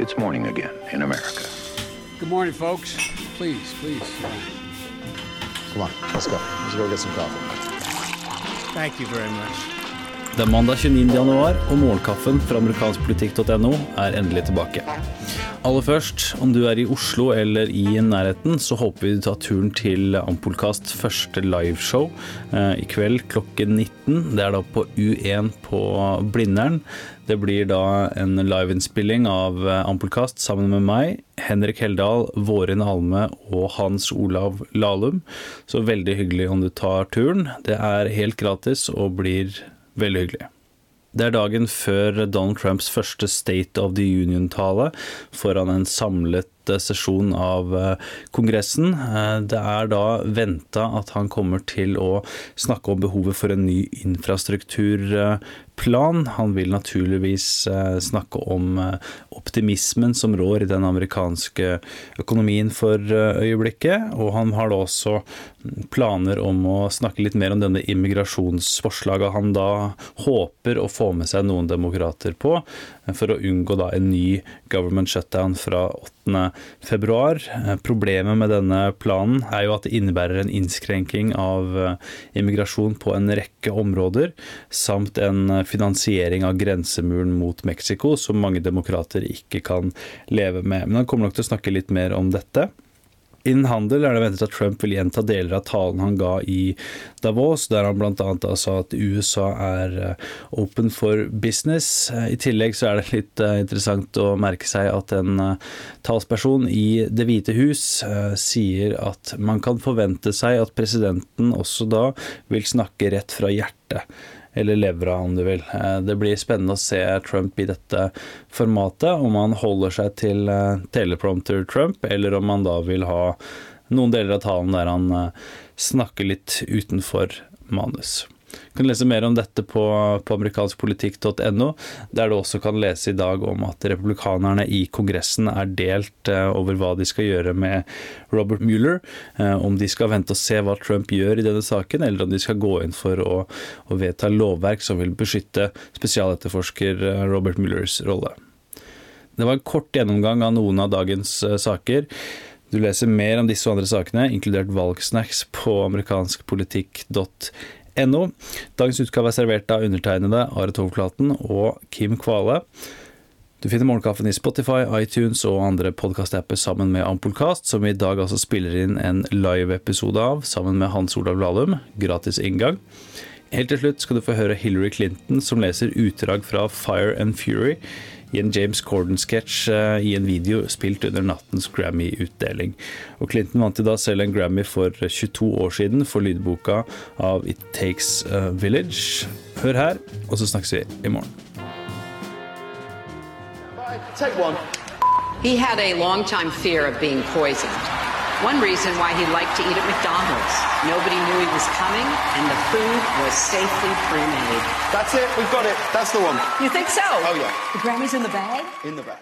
It's morning again in America. Good morning, folks. Please, please. Come on, let's go. Let's go get some coffee. Thank you very much. Det er mandag 29. januar, og morgenkaffen fra amerikanskpolitikk.no er endelig tilbake. Aller først, om du er i Oslo eller i nærheten, så håper vi du tar turen til Ampolkast første liveshow eh, i kveld klokken 19. Det er da på U1 på Blindern. Det blir da en liveinnspilling av eh, Ampolkast sammen med meg, Henrik Heldal, Vårin Halme og Hans Olav Lahlum. Så veldig hyggelig om du tar turen. Det er helt gratis og blir veldig hyggelig. Det er dagen før Donald Trumps første State of the Union-tale foran en samlet eh, sesjon av eh, Kongressen. Eh, det er da venta at han kommer til å snakke om behovet for en ny infrastrukturplan. Han vil naturligvis snakke om optimismen som rår i den amerikanske økonomien for øyeblikket. Og han har da også planer om å snakke litt mer om denne immigrasjonsforslaget han da håper å få med seg noen demokrater på, for å unngå da en ny government shutdown fra 8. februar. Problemet med denne planen er jo at det innebærer en innskrenking av immigrasjon på en rekke områder, samt en finansiering av grensemuren mot Mexico, som mange demokrater ikke kan leve med. Men han kommer nok til å snakke litt mer om dette. Innen handel er det ventet at Trump vil gjenta deler av talen han ga i Davos, der han bl.a. sa at USA er open for business. I tillegg så er det litt interessant å merke seg at en talsperson i Det hvite hus sier at man kan forvente seg at presidenten også da vil snakke rett fra hjertet eller levra, om du vil. Det blir spennende å se Trump i dette formatet, om han holder seg til teleprompter Trump, eller om han da vil ha noen deler av talen der han snakker litt utenfor manus. Du kan lese mer om dette på, på amerikanskpolitikk.no, der du også kan lese i dag om at republikanerne i Kongressen er delt over hva de skal gjøre med Robert Mueller. Om de skal vente og se hva Trump gjør i denne saken, eller om de skal gå inn for å, å vedta lovverk som vil beskytte spesialetterforsker Robert Muellers rolle. Det var en kort gjennomgang av noen av dagens saker. Du leser mer om disse og andre sakene, inkludert valgsnacks, på amerikanskpolitikk.no. Dagens utgave er servert av undertegnede Are Tovklaten og Kim Kvale. Du finner Morgenkaffen i Spotify, iTunes og andre podkastapper sammen med Ampolkast, som vi i dag altså spiller inn en live-episode av sammen med Hans Olav Lahlum. Gratis inngang. Helt til slutt skal du få høre Hillary Clinton som leser utdrag fra Fire and Fury i en James Corden-sketsj i en video spilt under nattens Grammy-utdeling. Og Clinton vant jo da selv en Grammy for 22 år siden for lydboka av It Takes a Village. Hør her, og så snakkes vi i morgen. Take one. He had a long time fear of being poisoned. One reason why he liked to eat at McDonald's. Nobody knew he was coming, and the food was safely pre-made. That's it. We've got it. That's the one. You think so? Oh, yeah. The Grammy's in the bag? In the back.